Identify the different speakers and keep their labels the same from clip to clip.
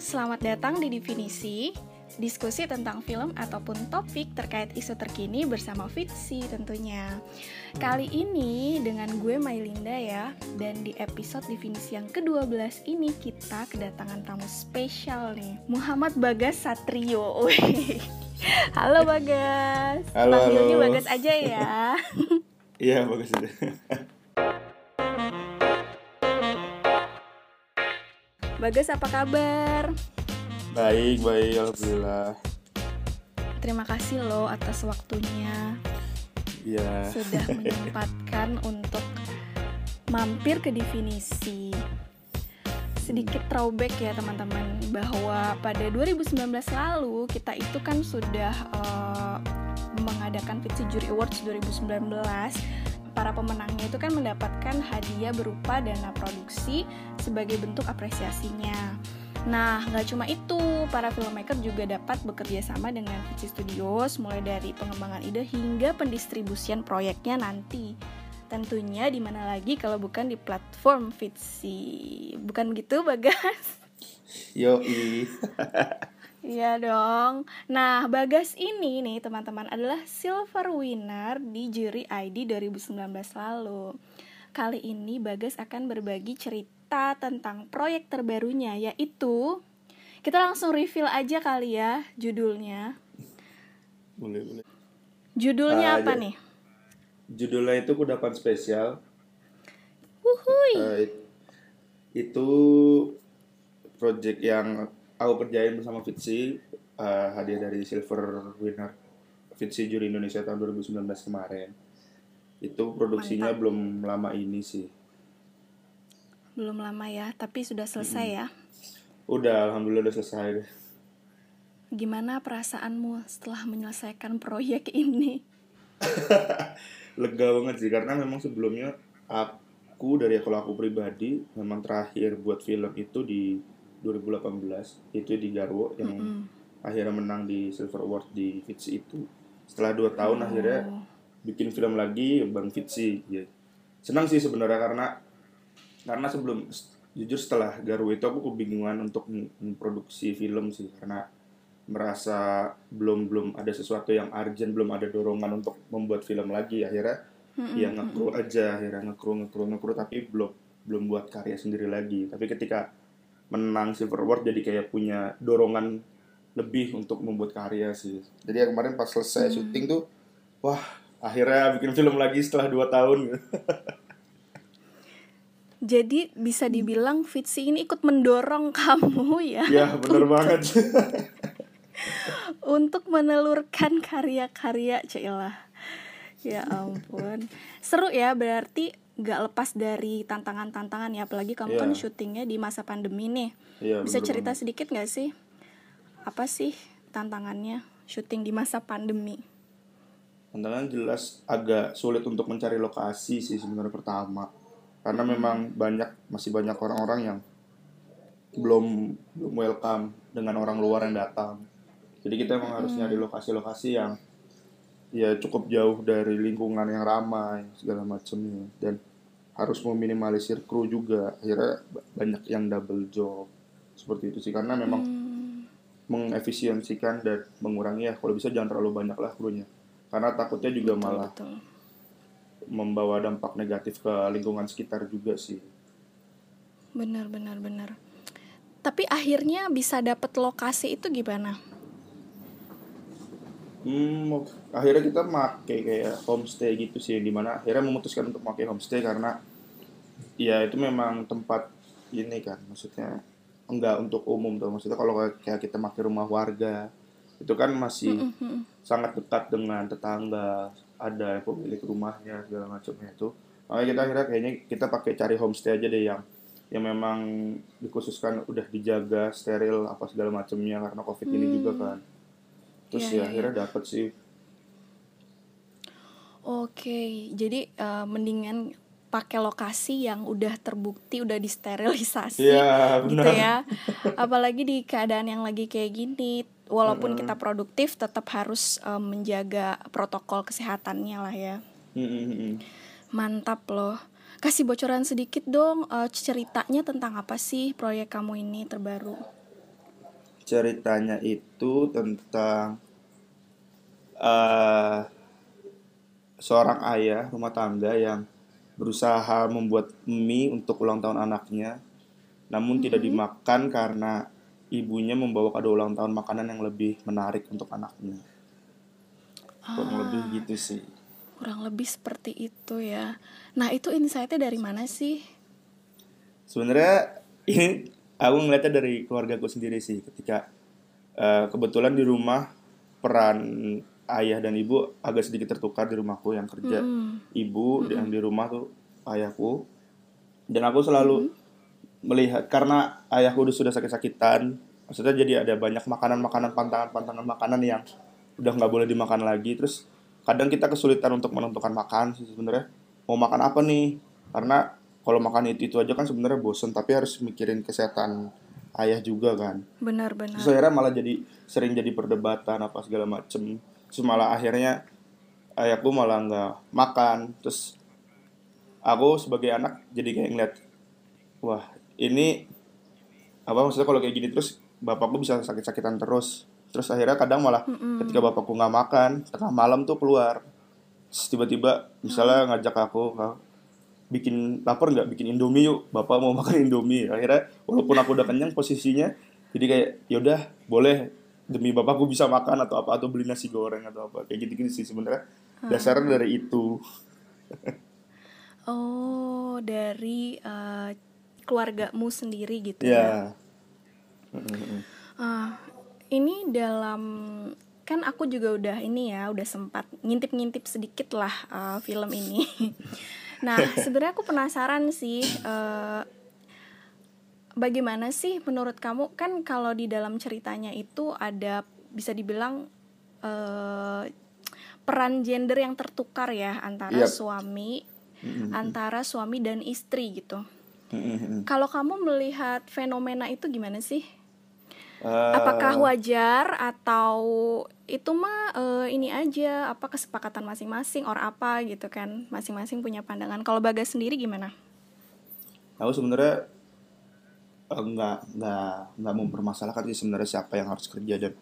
Speaker 1: selamat datang di Definisi Diskusi tentang film ataupun topik terkait isu terkini bersama Fitsi tentunya. Kali ini dengan gue Mailinda ya. Dan di episode Definisi yang ke-12 ini kita kedatangan tamu spesial nih Muhammad Bagas Satrio. Halo Bagas.
Speaker 2: Halo,
Speaker 1: Panggilnya
Speaker 2: halo.
Speaker 1: Bagas aja ya.
Speaker 2: Iya bagus itu.
Speaker 1: Bagas apa kabar?
Speaker 2: baik baik alhamdulillah.
Speaker 1: Terima kasih loh atas waktunya
Speaker 2: Iya.
Speaker 1: sudah menyempatkan untuk mampir ke definisi. Sedikit throwback ya teman-teman bahwa pada 2019 lalu kita itu kan sudah eh, mengadakan Fitsi Jury Awards 2019. Para pemenangnya itu kan mendapatkan hadiah berupa dana produksi sebagai bentuk apresiasinya. Nah, nggak cuma itu, para filmmaker juga dapat bekerja sama dengan Fitsi Studios mulai dari pengembangan ide hingga pendistribusian proyeknya nanti. Tentunya di mana lagi kalau bukan di platform Fitsi. Bukan begitu, Bagas?
Speaker 2: Yo
Speaker 1: Iya dong. Nah, Bagas ini nih teman-teman adalah silver winner di juri ID 2019 lalu. Kali ini Bagas akan berbagi cerita tentang proyek terbarunya yaitu kita langsung reveal aja kali ya judulnya.
Speaker 2: boleh boleh.
Speaker 1: Judulnya
Speaker 2: Ah,
Speaker 1: apa
Speaker 2: ya.
Speaker 1: nih?
Speaker 2: Judulnya itu kudapan spesial.
Speaker 1: Wuhui.
Speaker 2: It- itu project yang aku kerjain bersama Fitsi eh, hadiah dari silver winner Fitsi Juri Indonesia tahun 2019 kemarin. Itu produksinya
Speaker 1: Mantap.
Speaker 2: belum lama ini sih.
Speaker 1: Belum lama ya, tapi sudah selesai ya.
Speaker 2: Udah alhamdulillah udah selesai.
Speaker 1: Gimana perasaanmu setelah menyelesaikan proyek ini?
Speaker 2: lega banget sih karena memang sebelumnya aku dari kalau aku pribadi memang terakhir buat film itu di 2018 itu di Garwo yang
Speaker 1: Mm-mm.
Speaker 2: akhirnya menang di Silver Award di Fitsi itu setelah dua tahun
Speaker 1: Oh.
Speaker 2: akhirnya bikin film lagi Bang Fitsi ya. senang sih sebenarnya karena karena sebelum jujur setelah Garwo itu aku kebingungan untuk mem- memproduksi film sih karena merasa belum belum ada sesuatu yang urgent belum ada dorongan untuk membuat film lagi akhirnya
Speaker 1: Mm-mm.
Speaker 2: ya ngekru aja akhirnya ngekru ngekru ngekru tapi belum belum buat karya sendiri lagi tapi ketika menang Silver Award jadi kayak punya dorongan lebih untuk membuat karya sih jadi ya kemarin pas selesai syuting tuh wah akhirnya bikin film lagi setelah dua tahun
Speaker 1: Jadi bisa dibilang Fitsi ini ikut mendorong kamu ya
Speaker 2: ya bener banget
Speaker 1: untuk menelurkan karya-karya Cailah. Ya ampun. Seru ya berarti gak lepas dari tantangan-tantangan ya apalagi kamu kan
Speaker 2: Iya.
Speaker 1: syutingnya di masa pandemi nih.
Speaker 2: Iya,
Speaker 1: Bisa
Speaker 2: bener
Speaker 1: cerita sedikit gak sih? Apa sih tantangannya syuting di masa pandemi?
Speaker 2: tantangan jelas agak sulit untuk mencari lokasi sih sebenarnya pertama karena memang banyak masih banyak orang-orang yang belum belum welcome dengan orang luar yang datang jadi kita emang harus nyari lokasi-lokasi yang ya cukup jauh dari lingkungan yang ramai segala macamnya. Dan harus meminimalisir kru juga. Akhirnya ba- banyak yang double job. Seperti itu sih karena memang
Speaker 1: Hmm,
Speaker 2: mengefisiensikan dan mengurangi ya. Kalau bisa jangan terlalu banyak lah krunya. Karena takutnya juga
Speaker 1: betul,
Speaker 2: malah
Speaker 1: betul.
Speaker 2: membawa dampak negatif ke lingkungan sekitar juga sih.
Speaker 1: Benar benar benar. Tapi akhirnya bisa dapet lokasi itu gimana?
Speaker 2: Hmm, akhirnya kita make kayak homestay gitu sih di mana akhirnya memutuskan untuk pakai homestay karena ya itu memang tempat ini kan maksudnya enggak untuk umum tuh maksudnya kalau kayak- kita pakai rumah warga itu kan masih
Speaker 1: Mm-mm.
Speaker 2: sangat dekat dengan tetangga ada pemilik rumahnya segala macamnya itu makanya kita akhirnya kayaknya kita pakai cari homestay aja deh yang yang memang dikhususkan udah dijaga steril apa segala macamnya karena covid ini
Speaker 1: Hmm.
Speaker 2: juga kan terus
Speaker 1: Iya,
Speaker 2: ya
Speaker 1: iya,
Speaker 2: akhirnya dapet sih
Speaker 1: Oke, jadi eh, mendingan pakai lokasi yang udah terbukti udah disterilisasi
Speaker 2: Iya
Speaker 1: gitu ya. Apalagi di keadaan yang lagi kayak gini, walaupun kita produktif tetap harus eh, menjaga protokol kesehatannya lah ya.
Speaker 2: Hmm, hmm, hmm.
Speaker 1: Mantap loh. Kasih bocoran sedikit dong eh, ceritanya tentang apa sih proyek kamu ini terbaru?
Speaker 2: Ceritanya itu tentang uh, seorang ayah rumah tangga yang berusaha membuat mie untuk ulang tahun anaknya, namun tidak
Speaker 1: Mm-hmm.
Speaker 2: dimakan karena ibunya membawa kado ulang tahun makanan yang lebih menarik untuk anaknya. Kurang
Speaker 1: Ah.
Speaker 2: lebih gitu sih.
Speaker 1: Kurang lebih seperti itu ya. Nah, itu insight-nya dari mana sih?
Speaker 2: Sebenarnya ini aku ngeliatnya dari keluargaku sendiri sih ketika eh, kebetulan di rumah peran ayah dan ibu agak sedikit tertukar di rumahku yang kerja
Speaker 1: Mm-mm.
Speaker 2: ibu yang di rumah tuh ayahku. Dan aku selalu melihat karena ayahku udah sudah sakit-sakitan maksudnya jadi ada banyak makanan-makanan pantangan-pantangan makanan yang udah nggak boleh dimakan lagi. Terus kadang kita kesulitan untuk menentukan makan sih sebenarnya. Mau makan apa nih? Karena kalau makan itu itu aja kan sebenarnya bosen tapi harus mikirin kesehatan ayah juga kan.
Speaker 1: Benar-benar.
Speaker 2: terus akhirnya malah jadi sering jadi perdebatan apa segala macem. Terus malah akhirnya ayahku malah nggak makan. Terus aku sebagai anak jadi kayak ngeliat wah ini apa maksudnya kalau kayak gini terus bapakku bisa sakit-sakitan terus. Terus akhirnya kadang malah ketika bapakku nggak makan tengah malam tuh keluar. Tiba-tiba misalnya ngajak aku "Kak, bikin lapar nggak? Bikin indomie yuk. Bapak mau makan indomie. Akhirnya walaupun aku udah kenyang posisinya jadi kayak yaudah boleh. Demi bapakku bisa makan atau apa atau beli nasi goreng atau apa. Kayak gitu gitu sih sebenarnya. Dasarnya dari itu.
Speaker 1: Oh, dari eh, keluargamu sendiri gitu
Speaker 2: ya?
Speaker 1: Ya. Ah, ini dalam kan aku juga udah ini ya udah sempat ngintip-ngintip sedikit lah eh, film ini. nah sebenarnya aku penasaran sih eh, bagaimana sih menurut kamu kan kalau di dalam ceritanya itu ada bisa dibilang eh, peran gender yang tertukar ya antara
Speaker 2: Yap.
Speaker 1: suami antara suami dan istri gitu.
Speaker 2: Mm-mm.
Speaker 1: Kalau kamu melihat fenomena itu gimana sih? Apakah wajar atau itu mah eh, ini aja apa kesepakatan masing-masing or apa gitu kan? Masing-masing punya pandangan. Kalau Bagas sendiri gimana?
Speaker 2: aku sebenarnya eh, nggak nggak nggak mempermasalahkan sih sebenarnya siapa yang harus kerja dan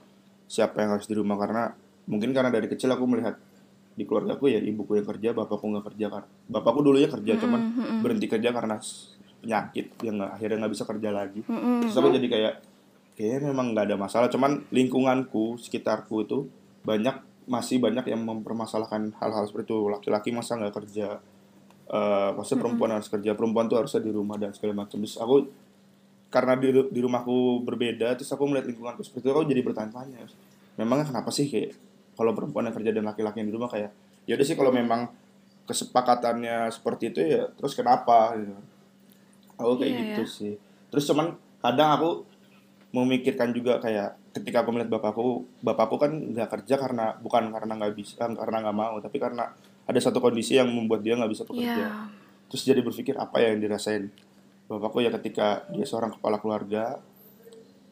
Speaker 2: siapa yang harus di rumah karena mungkin karena dari kecil aku melihat di keluargaku ya ibuku yang kerja bapakku nggak kerja kan bapakku dulunya kerja cuman berhenti kerja karena penyakit yang akhirnya nggak bisa kerja lagi
Speaker 1: Mm-mm.
Speaker 2: terus aku jadi kayak kayaknya memang nggak ada masalah. Cuman lingkunganku sekitarku itu banyak masih banyak yang mempermasalahkan hal-hal seperti itu. Laki-laki masa nggak kerja eh maksudnya perempuan harus kerja perempuan tuh harusnya di rumah dan segala macam. Terus aku karena di, di rumahku berbeda terus aku melihat lingkunganku seperti itu aku jadi bertanya-tanya. Memangnya kenapa sih kayak kalau perempuan yang kerja dan laki-laki yang di rumah kayak ya udah sih kalau memang kesepakatannya seperti itu ya terus kenapa? Gitu. Aku kayak
Speaker 1: Iya,
Speaker 2: gitu
Speaker 1: ya.
Speaker 2: sih. Terus cuman kadang aku memikirkan juga kayak ketika aku melihat bapakku bapakku kan nggak kerja karena bukan karena nggak bisa karena nggak mau tapi karena ada satu kondisi yang membuat dia nggak bisa bekerja.
Speaker 1: Ya,
Speaker 2: terus jadi berpikir apa ya yang dirasain? Bapakku ya ketika dia seorang kepala keluarga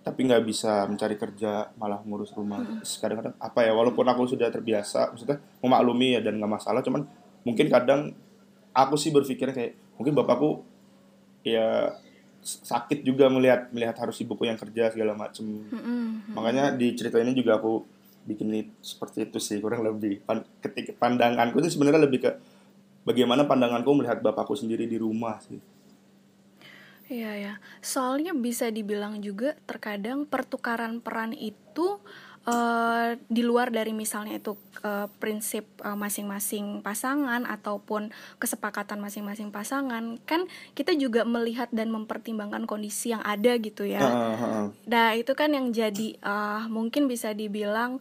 Speaker 2: tapi nggak bisa mencari kerja malah ngurus rumah. Kadang-kadang apa ya walaupun aku sudah terbiasa maksudnya memaklumi ya dan nggak masalah cuman mungkin kadang aku sih berpikir kayak mungkin bapakku ya sakit juga melihat melihat harus ibuku yang kerja segala macem.
Speaker 1: Mm-mm.
Speaker 2: makanya di cerita ini juga aku bikin it- seperti itu sih kurang lebih. Pan- ketika pandanganku itu sebenarnya lebih ke bagaimana pandanganku melihat bapakku sendiri di rumah sih.
Speaker 1: Iya ya, soalnya bisa dibilang juga terkadang pertukaran peran itu eh, di luar dari misalnya itu eh, prinsip eh, masing-masing pasangan ataupun kesepakatan masing-masing pasangan, kan kita juga melihat dan mempertimbangkan kondisi yang ada gitu ya.
Speaker 2: Heeh.
Speaker 1: Nah itu kan yang jadi eh, mungkin bisa dibilang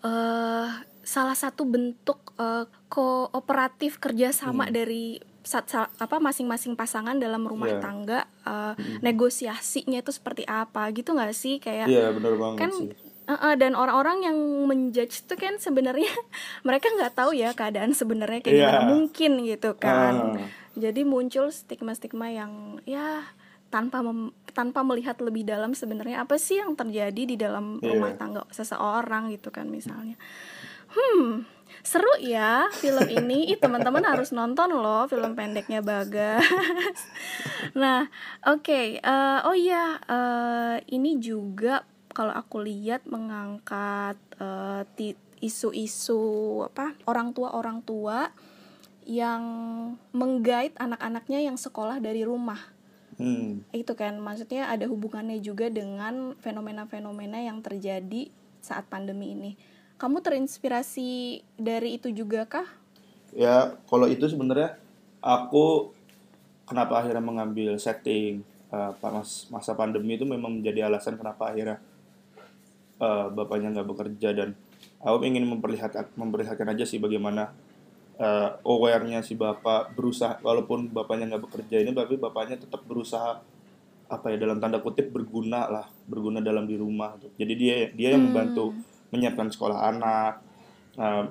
Speaker 1: eh salah satu bentuk eh, kooperatif kerjasama dari sa- sa- apa masing-masing pasangan dalam rumah
Speaker 2: Iya.
Speaker 1: tangga eh, negosiasinya itu seperti apa gitu nggak sih kayak
Speaker 2: iya bener banget
Speaker 1: kan
Speaker 2: sih
Speaker 1: eh, eh, dan orang-orang yang menjudge itu kan sebenarnya mereka nggak tahu ya keadaan sebenarnya kayak
Speaker 2: Iya.
Speaker 1: gimana mungkin gitu kan
Speaker 2: Ah.
Speaker 1: jadi muncul stigma-stigma yang ya tanpa mem- tanpa melihat lebih dalam sebenarnya apa sih yang terjadi di dalam
Speaker 2: Iya.
Speaker 1: rumah tangga seseorang gitu kan misalnya. Hmm, seru ya film ini. Ih, teman-teman harus nonton loh film pendeknya Bagas. nah, oke. eh, oh iya, eh, ini juga kalau aku lihat mengangkat uh, isu-isu apa orang tua orang tua yang menggait anak-anaknya yang sekolah dari rumah. Hmm. Itu kan maksudnya ada hubungannya juga dengan fenomena-fenomena yang terjadi saat pandemi ini. Kamu terinspirasi dari itu juga kah?
Speaker 2: Ya, kalau itu sebenarnya aku kenapa akhirnya mengambil setting uh, masa pandemi itu memang menjadi alasan kenapa akhirnya uh, bapaknya nggak bekerja dan aku ingin memperlihatkan memperlihatkan aja sih bagaimana uh, awarenya si bapak berusaha walaupun bapaknya nggak bekerja ini tapi bapaknya tetap berusaha apa ya dalam tanda kutip berguna lah berguna dalam di rumah jadi dia dia yang membantu hmm menyiapkan sekolah anak, uh,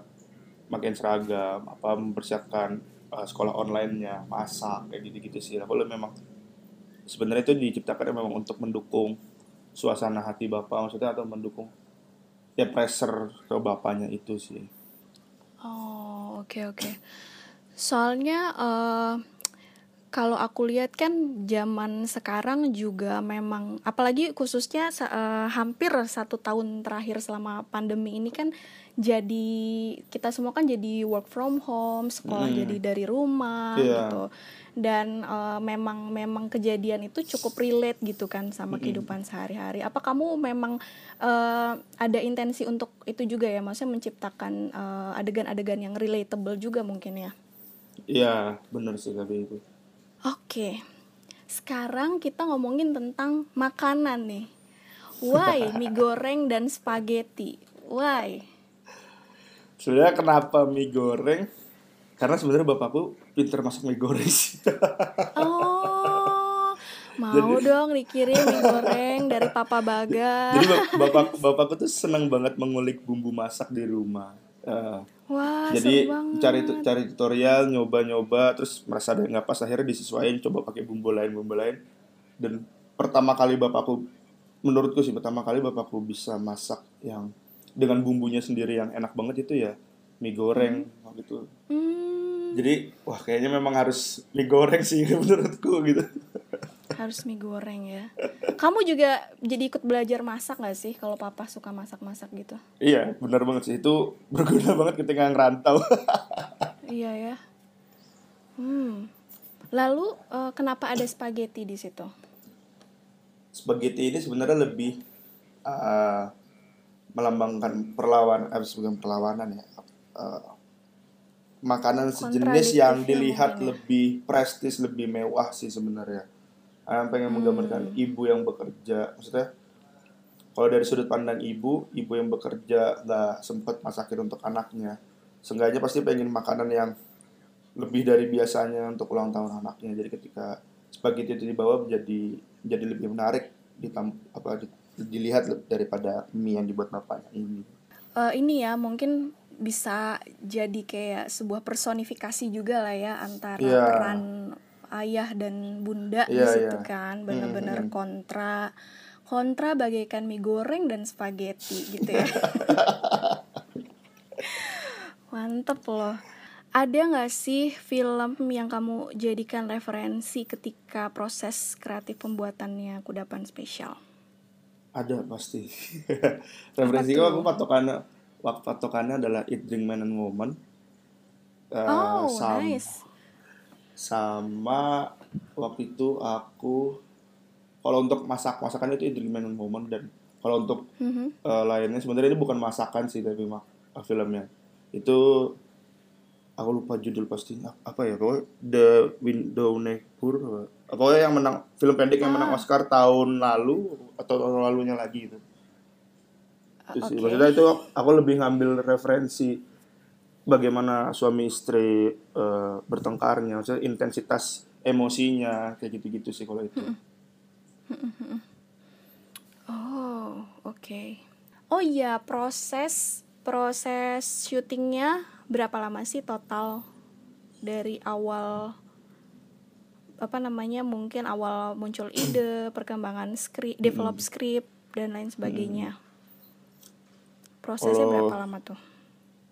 Speaker 2: makin seragam, apa mempersiapkan uh, sekolah onlinenya, masak kayak gitu-gitu sih. Kalau memang sebenarnya itu diciptakan memang untuk mendukung suasana hati bapak maksudnya atau mendukung ya pressure ke bapaknya itu sih.
Speaker 1: Oh oke okay, oke. Okay. Soalnya uh, kalau aku lihat kan zaman sekarang juga memang apalagi khususnya uh, hampir satu tahun terakhir selama pandemi ini kan jadi kita semua kan jadi work from home sekolah hmm. jadi dari rumah yeah. gitu dan uh, memang memang kejadian itu cukup relate gitu kan sama hmm. kehidupan sehari-hari apa kamu memang uh, ada intensi untuk itu juga ya maksudnya menciptakan adegan-adegan uh, yang relatable juga mungkin ya
Speaker 2: Iya benar sih tapi itu
Speaker 1: Oke, sekarang kita ngomongin tentang makanan nih. Why mie goreng dan spaghetti? Why?
Speaker 2: Sebenarnya kenapa mie goreng? Karena sebenarnya bapakku pinter masak mie goreng
Speaker 1: oh, mau jadi, dong dikirim mie goreng dari Papa Baga.
Speaker 2: Jadi bapak bapakku tuh seneng banget mengulik bumbu masak di rumah. Uh,
Speaker 1: Wah,
Speaker 2: jadi cari cari tutorial nyoba-nyoba terus merasa ada nggak pas akhirnya disesuaikan coba pakai bumbu lain bumbu lain dan pertama kali bapakku menurutku sih pertama kali bapakku bisa masak yang dengan bumbunya sendiri yang enak banget itu ya mie goreng hmm. gitu hmm. jadi wah kayaknya memang harus mie goreng sih menurutku gitu
Speaker 1: harus mie goreng ya. Kamu juga jadi ikut belajar masak gak sih kalau papa suka masak-masak gitu?
Speaker 2: Iya benar banget sih. Itu berguna banget ketika ngerantau.
Speaker 1: Iya ya. Hmm. Lalu uh, kenapa ada spaghetti di situ?
Speaker 2: Spaghetti ini sebenarnya lebih uh, melambangkan perlawan eh bukan perlawanan ya. Uh, makanan sejenis yang dilihat ya. lebih prestis lebih mewah sih sebenarnya Ayam pengen menggambarkan hmm. ibu yang bekerja maksudnya kalau dari sudut pandang ibu ibu yang bekerja nggak sempat masakin untuk anaknya seenggaknya pasti pengen makanan yang lebih dari biasanya untuk ulang tahun anaknya jadi ketika spaghetti itu dibawa jadi jadi lebih menarik ditam apa dilihat daripada mie yang dibuat bapaknya ini
Speaker 1: uh, ini ya mungkin bisa jadi kayak sebuah personifikasi juga lah ya antara yeah. peran ayah dan bunda yeah, di iya, situ yeah. kan benar-benar hmm, kontra kontra bagaikan mie goreng dan spaghetti gitu ya. Mantep loh. Ada nggak sih film yang kamu jadikan referensi ketika proses kreatif pembuatannya kudapan spesial?
Speaker 2: Ada pasti. Referensi aku patokannya waktu patokannya adalah Eat Drink Man and Woman.
Speaker 1: Uh, oh nice
Speaker 2: sama waktu itu aku kalau untuk masak masakan itu Idris Man Moment dan kalau untuk mm-hmm. uh, lainnya sebenarnya ini bukan masakan sih tapi mak uh, filmnya itu aku lupa judul pasti apa ya pokoknya The Window Neighbor pokoknya yang menang film pendek yang menang ah. Oscar tahun lalu atau tahun lalunya lagi itu. Terus okay. maksudnya itu aku lebih ngambil referensi bagaimana suami istri uh, bertengkarnya, maksudnya intensitas emosinya kayak gitu-gitu sih kalau itu.
Speaker 1: Oh, oke. Okay. Oh iya, proses proses syutingnya berapa lama sih total dari awal apa namanya mungkin awal muncul ide perkembangan skrip develop skrip dan lain sebagainya prosesnya berapa lama tuh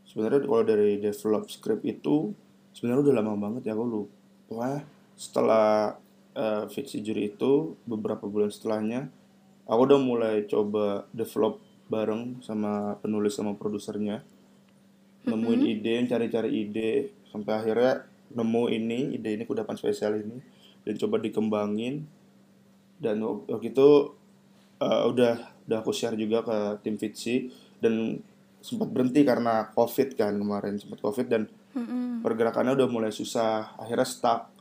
Speaker 2: sebenarnya kalau dari develop script itu sebenarnya udah lama banget ya aku lupa. Setelah uh, fiksi juri itu beberapa bulan setelahnya aku udah mulai coba develop bareng sama penulis sama produsernya. Nemuin ide cari-cari ide sampai akhirnya nemu ini ide ini kudapan spesial ini dan coba dikembangin. Dan waktu itu uh, udah udah aku share juga ke tim Fitsi dan sempat berhenti karena covid kan kemarin sempat covid dan
Speaker 1: Mm-mm.
Speaker 2: pergerakannya udah mulai susah akhirnya stuck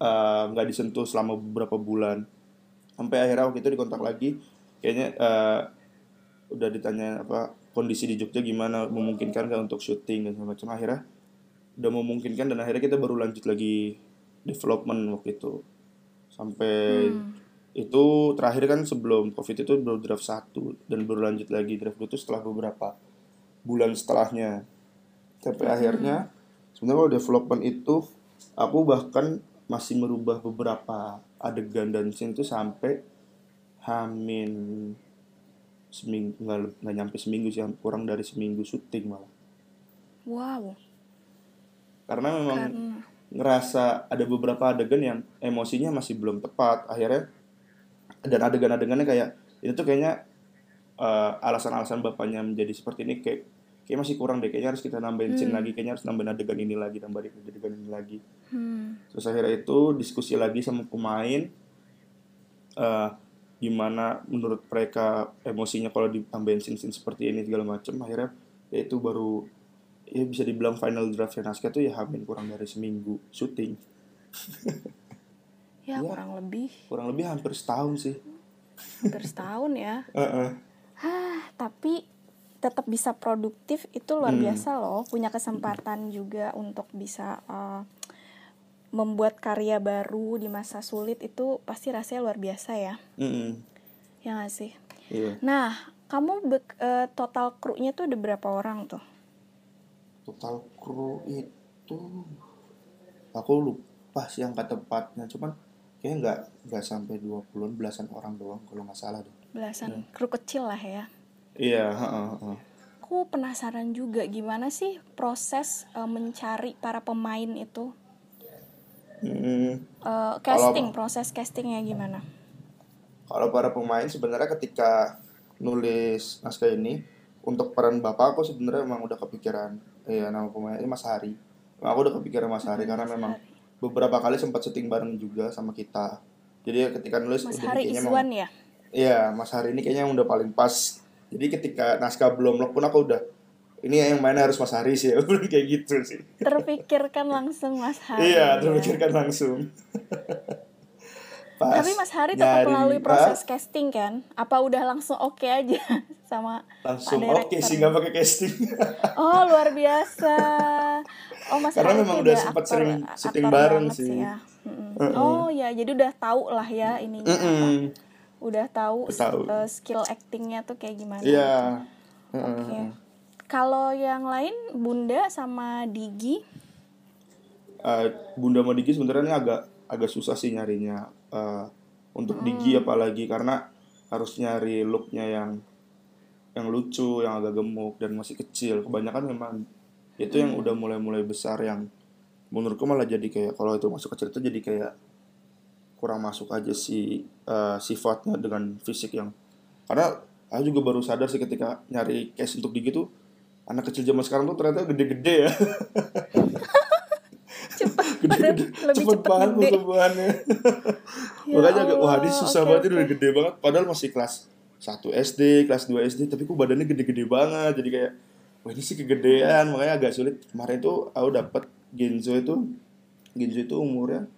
Speaker 2: uh, nggak disentuh selama beberapa bulan sampai akhirnya waktu itu dikontak lagi kayaknya uh, udah ditanya apa kondisi di Jogja gimana memungkinkan nggak untuk syuting dan segala macam akhirnya udah memungkinkan dan akhirnya kita baru lanjut lagi development waktu itu sampai
Speaker 1: Hmm.
Speaker 2: itu terakhir kan sebelum covid itu baru draft satu dan baru lanjut lagi draft dua itu setelah beberapa bulan setelahnya. Sampai akhirnya sebenarnya kalau development itu aku bahkan masih merubah beberapa adegan dan scene itu sampai hamin seminggu nggak nggak nyampe seminggu sih kurang dari seminggu syuting malah.
Speaker 1: Wow.
Speaker 2: karena memang
Speaker 1: Karena
Speaker 2: ngerasa ada beberapa adegan yang emosinya masih belum tepat. Akhirnya dan adegan-adegannya kayak itu tuh kayaknya eh, alasan-alasan bapaknya menjadi seperti ini kayak kayak masih kurang deh kayaknya harus kita nambahin scene lagi kayaknya harus nambahin adegan ini lagi nambahin adegan ini lagi
Speaker 1: hmm.
Speaker 2: terus akhirnya itu diskusi lagi sama pemain eh gimana menurut mereka emosinya kalau ditambahin scene-scene seperti ini segala macam akhirnya ya itu baru ya bisa dibilang final draftnya naskah tuh ya hamin kurang dari seminggu syuting
Speaker 1: Ya,
Speaker 2: Ya.
Speaker 1: kurang lebih
Speaker 2: kurang lebih hampir setahun sih
Speaker 1: hampir setahun ya.
Speaker 2: Heeh.
Speaker 1: Hah, tapi tetap bisa produktif itu luar
Speaker 2: Hmm.
Speaker 1: biasa loh. Punya kesempatan juga untuk bisa uh, membuat karya baru di masa sulit itu pasti rasanya luar biasa ya.
Speaker 2: Mm-mm.
Speaker 1: Ya nggak sih?
Speaker 2: iya
Speaker 1: Nah, kamu bek- eh, total kru-nya tuh ada berapa orang tuh?
Speaker 2: total kru itu aku lupa sih angka tepatnya cuman kayaknya nggak nggak sampai 20 belasan orang doang kalau nggak salah deh
Speaker 1: Belasan kru kecil lah ya.
Speaker 2: Iya heeh, heeh.
Speaker 1: Aku penasaran juga gimana sih proses eh, mencari para pemain itu?
Speaker 2: Hmm,
Speaker 1: Eh, casting, proses castingnya gimana?
Speaker 2: kalau para pemain sebenarnya ketika nulis naskah ini untuk peran bapak aku sebenarnya memang udah kepikiran iya nama pemainnya Mas Hari aku udah kepikiran Mas Hari karena memang beberapa kali sempat syuting bareng juga sama kita jadi ketika nulis
Speaker 1: Mas Hari
Speaker 2: memang-
Speaker 1: ya?
Speaker 2: Iya, Mas Hari ini kayaknya yang udah paling pas. Jadi ketika naskah belum lock pun aku udah ini yang main harus Mas Hari sih, aku bilang kayak gitu sih.
Speaker 1: Terpikirkan langsung Mas Hari.
Speaker 2: iya,
Speaker 1: ya.
Speaker 2: terpikirkan langsung. pas
Speaker 1: Tapi Mas Hari tetap
Speaker 2: nyari,
Speaker 1: melalui
Speaker 2: ah,
Speaker 1: proses casting kan? Apa udah langsung oke aja sama
Speaker 2: langsung oke
Speaker 1: director
Speaker 2: sih
Speaker 1: ya?
Speaker 2: nggak pakai casting.
Speaker 1: Oh luar biasa. Oh Mas
Speaker 2: Karena
Speaker 1: Hari
Speaker 2: memang udah sempet sering syuting bareng sih.
Speaker 1: ya. Mm-mm. Oh ya, jadi udah tahu lah ya ininya. apa. Udah tahu, eh, skill actingnya tuh kayak gimana.
Speaker 2: Iya.
Speaker 1: Oke. Kalau yang lain Bunda sama Digi,
Speaker 2: Eh, Bunda sama Digi sebenarnya agak agak susah sih nyarinya Eh, untuk Digi apalagi karena harus nyari looknya yang yang lucu, yang agak gemuk dan masih kecil. Kebanyakan memang itu yang udah mulai-mulai besar yang menurutku malah jadi kayak kalau itu masuk kecil itu jadi kayak kurang masuk aja si eh, sifatnya dengan fisik yang karena aku juga baru sadar sih ketika nyari case untuk Digi tuh anak kecil zaman sekarang tuh ternyata gede-gede ya.
Speaker 1: lebih
Speaker 2: cepet
Speaker 1: cepet
Speaker 2: banget
Speaker 1: gede.
Speaker 2: pertumbuhannya
Speaker 1: Ya
Speaker 2: makanya agak wah ini susah
Speaker 1: oke,
Speaker 2: banget
Speaker 1: oke.
Speaker 2: udah gede banget padahal masih kelas 1 SD kelas 2 SD tapi kok badannya gede-gede banget jadi kayak wah ini sih kegedean makanya agak sulit kemarin tuh aku dapet Genzo itu Genzo itu umurnya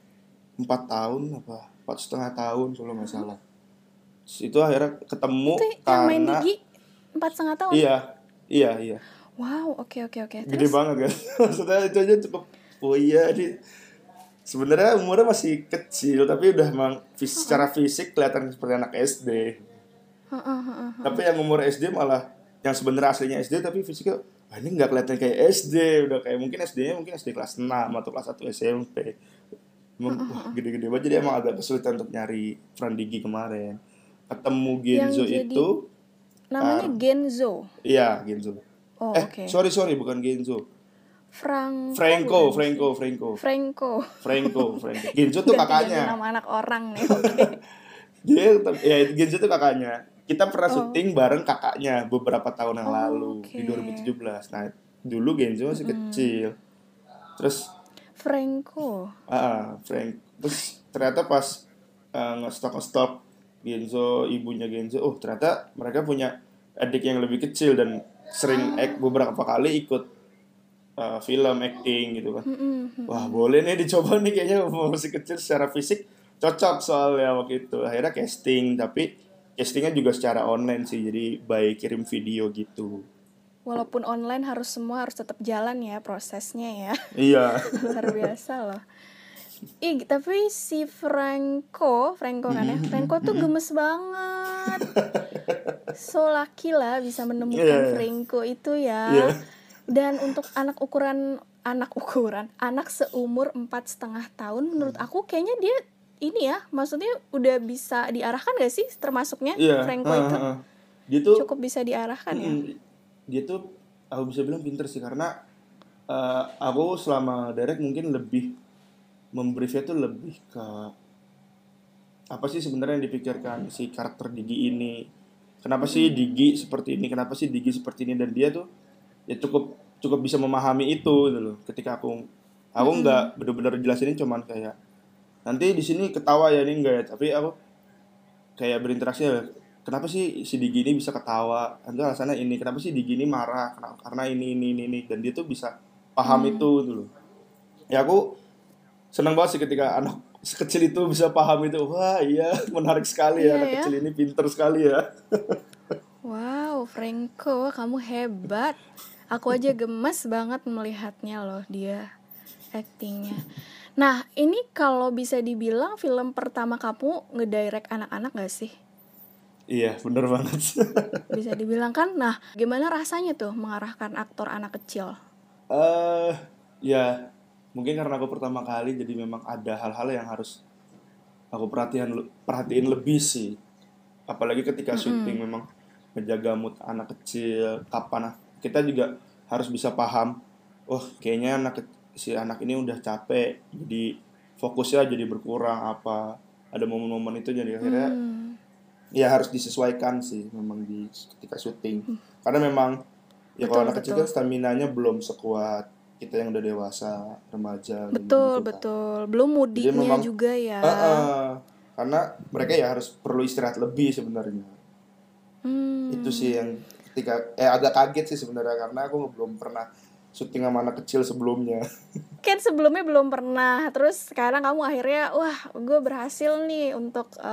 Speaker 2: 4 tahun apa? Empat setengah tahun kalau nggak salah. Terus itu akhirnya ketemu
Speaker 1: Itu yang main
Speaker 2: karena
Speaker 1: Digi empat setengah tahun.
Speaker 2: iya iya iya.
Speaker 1: Wow, oke oke oke.
Speaker 2: gede
Speaker 1: Terus?
Speaker 2: banget kan? Maksudnya itu aja cukup oh iya ini sebenarnya umurnya masih kecil tapi udah emang fis- secara fisik kelihatan seperti anak SD
Speaker 1: Heeh, heeh.
Speaker 2: tapi yang umur SD malah yang sebenarnya aslinya SD tapi fisiknya wah ini nggak kelihatan kayak SD udah kayak mungkin SD-nya mungkin SD kelas 6 atau kelas 1 SMP Emang, wah, gede-gede banget jadi emang agak kesulitan untuk nyari Fran Digi kemarin ketemu Genzo
Speaker 1: jadi-
Speaker 2: itu
Speaker 1: namanya Genzo.
Speaker 2: iya Genzo
Speaker 1: Oh,
Speaker 2: eh
Speaker 1: oke.
Speaker 2: sorry sorry bukan Genzo
Speaker 1: Frank
Speaker 2: Franco Franco Franco
Speaker 1: Franco.
Speaker 2: Franco, Franco. Genzo tuh kakaknya.
Speaker 1: nama anak orang nih.
Speaker 2: Dia tetap- ya Genzo tuh kakaknya. kita pernah
Speaker 1: Oh.
Speaker 2: syuting bareng kakaknya beberapa tahun yang
Speaker 1: Oh,
Speaker 2: lalu
Speaker 1: oke.
Speaker 2: di 2017 nah dulu Genzo masih kecil terus
Speaker 1: Franco.
Speaker 2: ah Frank. Terus ternyata pas uh, nge-stok nge-stok Genzo ibunya Genzo oh ternyata mereka punya adik yang lebih kecil dan sering act beberapa kali ikut uh, film acting gitu kan. Wah boleh nih dicoba nih kayaknya masih kecil secara fisik. Cocok soalnya waktu itu. Akhirnya casting tapi castingnya juga secara online sih jadi by kirim video gitu
Speaker 1: Walaupun online harus semua harus tetap jalan ya prosesnya ya.
Speaker 2: iya
Speaker 1: Luar biasa loh. Ih, tapi si Franco, Franco kan ya, Franco tuh gemes banget. So lucky lah bisa menemukan
Speaker 2: Iya.
Speaker 1: Franco itu ya.
Speaker 2: Iya.
Speaker 1: Dan untuk anak ukuran anak ukuran anak seumur empat setengah tahun, menurut aku kayaknya dia ini ya, maksudnya udah bisa diarahkan gak sih termasuknya
Speaker 2: iya
Speaker 1: Franco
Speaker 2: ah,
Speaker 1: itu
Speaker 2: ah, ah. dia tuh
Speaker 1: cukup bisa diarahkan ya.
Speaker 2: Dia tuh aku bisa bilang pinter sih karena eh, aku selama direct mungkin lebih membriefnya tuh lebih ke apa sih sebenarnya yang dipikirkan? Si karakter Digi ini. Kenapa sih Digi seperti ini? Kenapa sih Digi seperti ini? Dan dia tuh ya cukup cukup bisa memahami itu gitu loh. Ketika aku aku nggak bener-bener jelasin cuman kayak nanti di sini ketawa ya ini enggak ya? Tapi aku kayak berinteraksi ya kenapa sih si Digi ini bisa ketawa nanti alasannya ini kenapa sih Digi ini marah Kenapa- karena ini ini ini ini dan dia tuh bisa paham itu dulu ya aku senang banget sih ketika anak sekecil itu bisa paham itu wah iya menarik sekali
Speaker 1: Iya
Speaker 2: ya anak
Speaker 1: ya.
Speaker 2: kecil ini pinter sekali ya
Speaker 1: Wow, Franco, kamu hebat. Aku aja gemes banget melihatnya loh dia actingnya. Nah, ini kalau bisa dibilang film pertama kamu ngedirect anak-anak gak sih?
Speaker 2: Iya bener banget
Speaker 1: Bisa dibilang kan? Nah, gimana rasanya tuh mengarahkan aktor anak kecil?
Speaker 2: eh ya mungkin karena aku pertama kali jadi memang ada hal-hal yang harus aku perhatian perhatiin lebih sih apalagi ketika syuting memang menjaga mood anak kecil kapan kita juga harus bisa paham oh kayaknya anak si anak ini udah capek jadi fokusnya jadi berkurang apa ada momen-momen itu jadi akhirnya
Speaker 1: Hmm,
Speaker 2: ya harus disesuaikan sih memang di ketika syuting karena memang ya
Speaker 1: Betul,
Speaker 2: kalau anak kecil
Speaker 1: betul.
Speaker 2: kan stamina nya belum sekuat kita yang udah dewasa remaja
Speaker 1: betul,
Speaker 2: gitu kan.
Speaker 1: betul. Belum mudinya
Speaker 2: memang-
Speaker 1: juga ya.
Speaker 2: Ah, ah. karena mereka ya harus perlu istirahat lebih sebenarnya
Speaker 1: Hmm,
Speaker 2: itu sih yang ketika eh agak kaget sih sebenarnya karena aku belum pernah syuting sama anak kecil sebelumnya
Speaker 1: kan sebelumnya belum pernah terus sekarang kamu akhirnya wah gue berhasil nih untuk eh,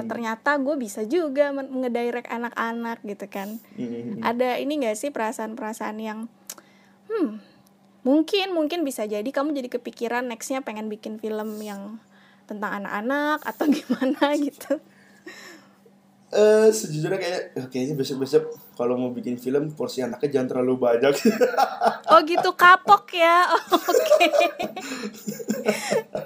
Speaker 2: Hmm.
Speaker 1: ternyata gue bisa juga ngedirect anak-anak gitu kan
Speaker 2: Hmm.
Speaker 1: ada ini gak sih perasaan-perasaan yang hmm mungkin mungkin bisa jadi kamu jadi kepikiran nextnya pengen bikin film yang tentang anak-anak atau gimana gitu
Speaker 2: eh sejujurnya kayak eh, kayaknya besok-besok kalau mau bikin film porsi anaknya jangan terlalu banyak.
Speaker 1: Oh gitu. Kapok ya. Oh, oke.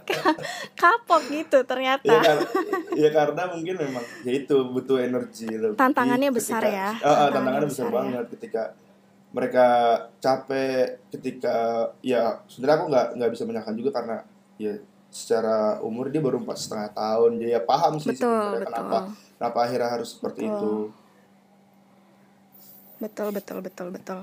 Speaker 1: Ka- kapok gitu ternyata.
Speaker 2: Ya, kar- ya karena mungkin memang ya itu butuh energi lebih
Speaker 1: Tantangannya
Speaker 2: ketika-
Speaker 1: besar ya.
Speaker 2: Ah,
Speaker 1: Tantangannya
Speaker 2: tantangannya besar,
Speaker 1: besar ya.
Speaker 2: banget ketika mereka capek ketika ya sebenarnya aku nggak nggak bisa menyalahkan juga karena ya secara umur dia baru empat setengah tahun jadi ya paham sih
Speaker 1: Betul,
Speaker 2: sebenarnya
Speaker 1: betul.
Speaker 2: kenapa kenapa akhirnya harus seperti
Speaker 1: Betul.
Speaker 2: itu
Speaker 1: Betul, betul, betul, betul.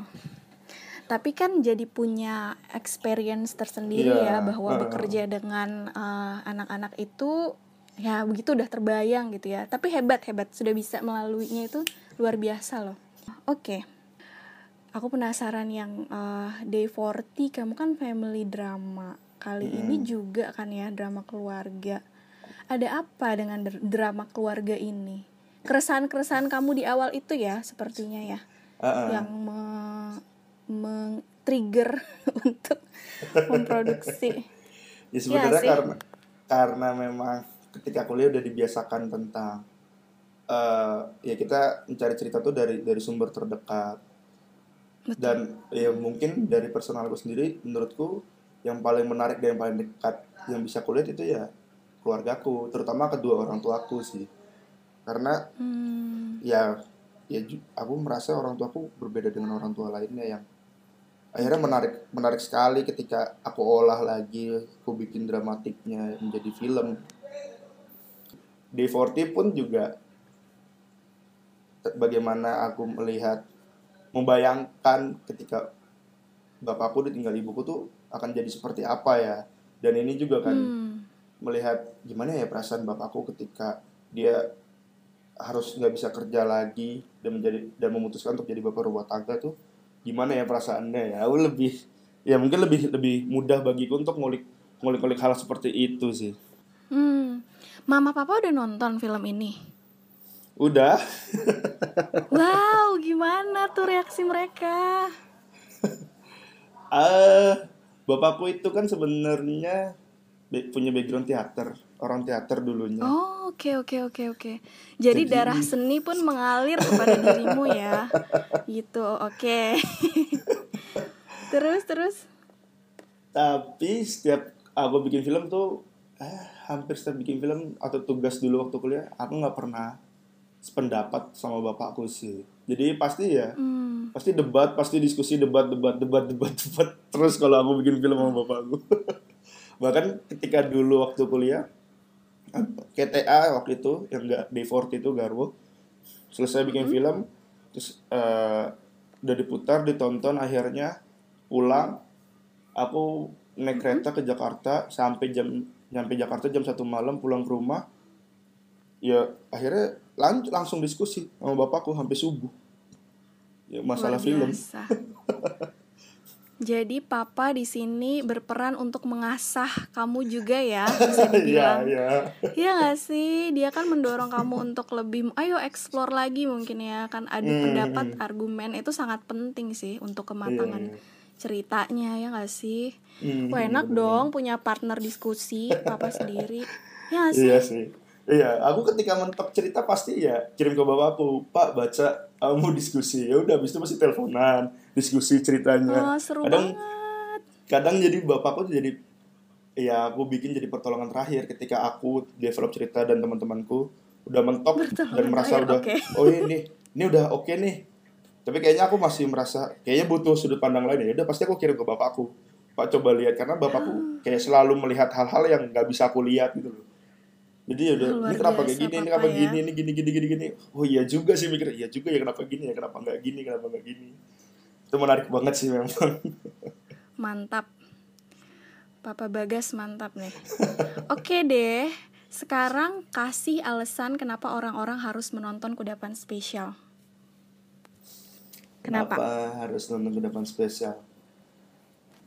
Speaker 1: Tapi kan jadi punya experience tersendiri
Speaker 2: Iya,
Speaker 1: ya bahwa
Speaker 2: heeh.
Speaker 1: bekerja dengan eh, anak-anak itu ya begitu udah terbayang gitu ya. Tapi hebat hebat sudah bisa melaluinya itu luar biasa loh. Oke. Aku penasaran yang eh, Day 40 kamu kan family drama. Kali ini juga kan ya drama keluarga. Ada apa dengan dr- drama keluarga ini? Keresahan-keresahan kamu di awal itu ya sepertinya ya
Speaker 2: Ah, ah.
Speaker 1: yang me- men-trigger untuk memproduksi.
Speaker 2: ya sebenarnya
Speaker 1: sih.
Speaker 2: karena karena memang ketika kuliah udah dibiasakan tentang eh ya kita mencari cerita tuh dari dari sumber terdekat dan ya mungkin dari personal aku sendiri menurutku yang paling menarik dan yang paling dekat yang bisa kulihat itu ya keluargaku terutama kedua orang tuaku sih. Karena
Speaker 1: Hmm,
Speaker 2: ya ya aku merasa orang tuaku berbeda dengan orang tua lainnya yang akhirnya menarik menarik sekali ketika aku olah lagi aku bikin dramatiknya menjadi film. D40 pun juga bagaimana aku melihat membayangkan ketika bapakku ditinggal ibuku tuh akan jadi seperti apa ya dan ini juga kan
Speaker 1: Hmm.
Speaker 2: melihat gimana ya perasaan bapakku ketika dia harus nggak bisa kerja lagi dan menjadi dan memutuskan untuk jadi bapak rumah tangga tuh gimana ya perasaannya ya aku lebih ya mungkin lebih lebih mudah bagiku untuk ngulik ngulik-ngulik hal seperti itu sih
Speaker 1: Hmm. Mama papa udah nonton film ini.
Speaker 2: udah
Speaker 1: Wow, gimana tuh reaksi mereka?
Speaker 2: ah bapakku itu kan sebenarnya be- punya background teater orang teater dulunya
Speaker 1: Oh, oke oke oke oke. Jadi,
Speaker 2: Jadi-
Speaker 1: darah seni pun mengalir kepada dirimu ya. Gitu, oke. terus terus.
Speaker 2: tapi setiap aku bikin film tuh eh, hampir setiap bikin film atau tugas dulu waktu kuliah aku nggak pernah sependapat sama bapakku sih jadi pasti ya
Speaker 1: Hmm.
Speaker 2: pasti debat pasti diskusi debat debat debat debat debat terus kalau aku bikin film sama bapakku bahkan ketika dulu waktu kuliah KTA waktu itu yang enggak D40 itu Garwo selesai bikin film terus eh, udah diputar ditonton akhirnya pulang aku naik kereta ke Jakarta sampai jam nyampe Jakarta jam satu malam pulang ke rumah ya akhirnya lang- langsung diskusi sama bapakku sampai subuh ya masalah
Speaker 1: Luar
Speaker 2: film.
Speaker 1: Jadi papa di sini berperan untuk mengasah kamu juga ya, bisa
Speaker 2: Iya,
Speaker 1: dibilang.
Speaker 2: iya.
Speaker 1: Iya gak sih? Dia kan mendorong kamu untuk lebih ayo explore lagi mungkin ya kan adu
Speaker 2: Hmm,
Speaker 1: pendapat, argumen itu sangat penting sih untuk kematangan
Speaker 2: Iya,
Speaker 1: ceritanya ya gak sih?
Speaker 2: Hmm,
Speaker 1: Wah enak
Speaker 2: bener-bener.
Speaker 1: dong punya partner diskusi papa sendiri. Ya gak sih?
Speaker 2: Iya sih. Iya, aku ketika mentok cerita pasti ya kirim ke bapakku, Pak baca kamu diskusi. Ya udah, habis itu masih teleponan, diskusi ceritanya.
Speaker 1: Oh, seru
Speaker 2: kadang
Speaker 1: banget.
Speaker 2: kadang jadi bapakku tuh jadi ya aku bikin jadi pertolongan terakhir ketika aku develop cerita dan teman-temanku udah mentok
Speaker 1: Pertolongan
Speaker 2: dan merasa
Speaker 1: terakhir,
Speaker 2: udah
Speaker 1: oke.
Speaker 2: oh ini ini udah oke nih. Tapi kayaknya aku masih merasa kayaknya butuh sudut pandang lain ya. Udah pasti aku kirim ke bapakku. Pak coba lihat karena
Speaker 1: Ah.
Speaker 2: bapakku kayak selalu melihat hal-hal yang nggak bisa aku lihat gitu loh. Jadi ya udah
Speaker 1: Luar
Speaker 2: ini kenapa kayak gini, ini kenapa
Speaker 1: ya.
Speaker 2: gini, ini gini gini gini gini. Oh iya juga sih mikir, iya juga ya kenapa gini ya, kenapa nggak gini, kenapa nggak gini. Itu menarik banget sih memang.
Speaker 1: Mantap. Papa Bagas mantap nih. Oke deh. Sekarang kasih alasan kenapa orang-orang harus menonton kudapan spesial. Kenapa?
Speaker 2: harus nonton kudapan spesial?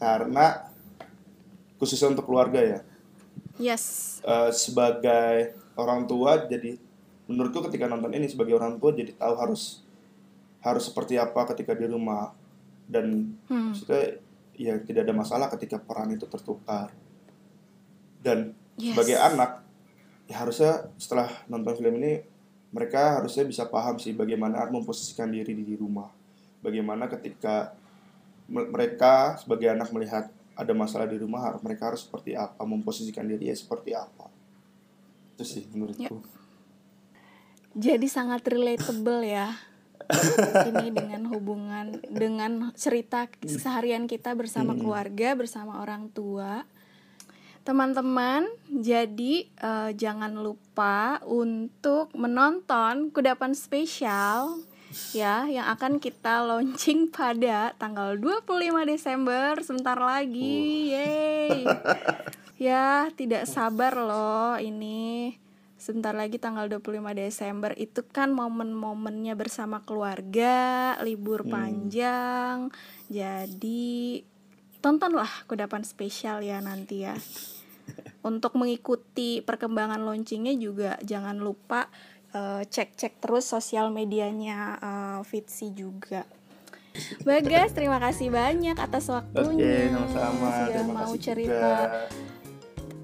Speaker 2: Karena khususnya untuk keluarga ya.
Speaker 1: Yes.
Speaker 2: Eh, sebagai orang tua jadi menurutku ketika nonton ini sebagai orang tua jadi tahu harus harus seperti apa ketika di rumah dan
Speaker 1: Hmm.
Speaker 2: maksudnya ya tidak ada masalah ketika peran itu tertukar dan
Speaker 1: Yes.
Speaker 2: sebagai anak ya harusnya setelah nonton film ini mereka harusnya bisa paham sih bagaimana memposisikan diri di rumah bagaimana ketika me- mereka sebagai anak melihat ada masalah di rumah mereka harus seperti apa memposisikan diri ya seperti apa itu sih menurutku
Speaker 1: Jadi sangat relatable ya. ini dengan hubungan dengan cerita seharian kita bersama keluarga, bersama orang tua. Teman-teman, jadi eh, jangan lupa untuk menonton kudapan spesial ya yang akan kita launching pada tanggal 25 Desember sebentar lagi. Yeay. ya, tidak sabar loh ini. Sebentar lagi tanggal 25 Desember itu kan momen-momennya bersama keluarga, libur panjang. Jadi tontonlah kudapan spesial ya nanti ya. Untuk mengikuti perkembangan launchingnya juga jangan lupa eh, cek-cek terus sosial medianya uh, Fitsi juga. Bagas, terima kasih banyak atas
Speaker 2: oke
Speaker 1: waktunya.
Speaker 2: sama-sama
Speaker 1: Sudah
Speaker 2: terima
Speaker 1: mau
Speaker 2: kasih
Speaker 1: cerita.
Speaker 2: juga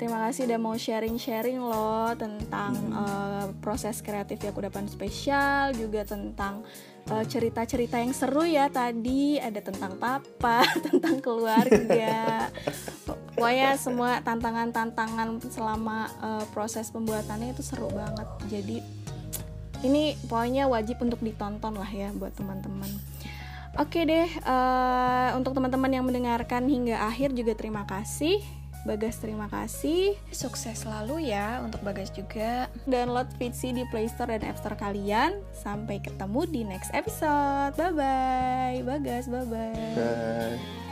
Speaker 1: Terima kasih udah mau sharing-sharing loh tentang eh, proses kreatif ya kudapan spesial, juga tentang eh, cerita-cerita yang seru ya tadi, ada tentang papa, tentang keluarga. Pokoknya semua tantangan-tantangan selama eh, proses pembuatannya itu seru banget. Jadi ini pokoknya wajib untuk ditonton lah ya buat teman-teman. Oke deh, eh, untuk teman-teman yang mendengarkan hingga akhir juga terima kasih. Bagas terima kasih. Sukses selalu ya untuk Bagas juga. Download Fitsi di Play Store dan App Store kalian. Sampai ketemu di next episode. Bye bye. Bagas, bye bye.
Speaker 2: Bye.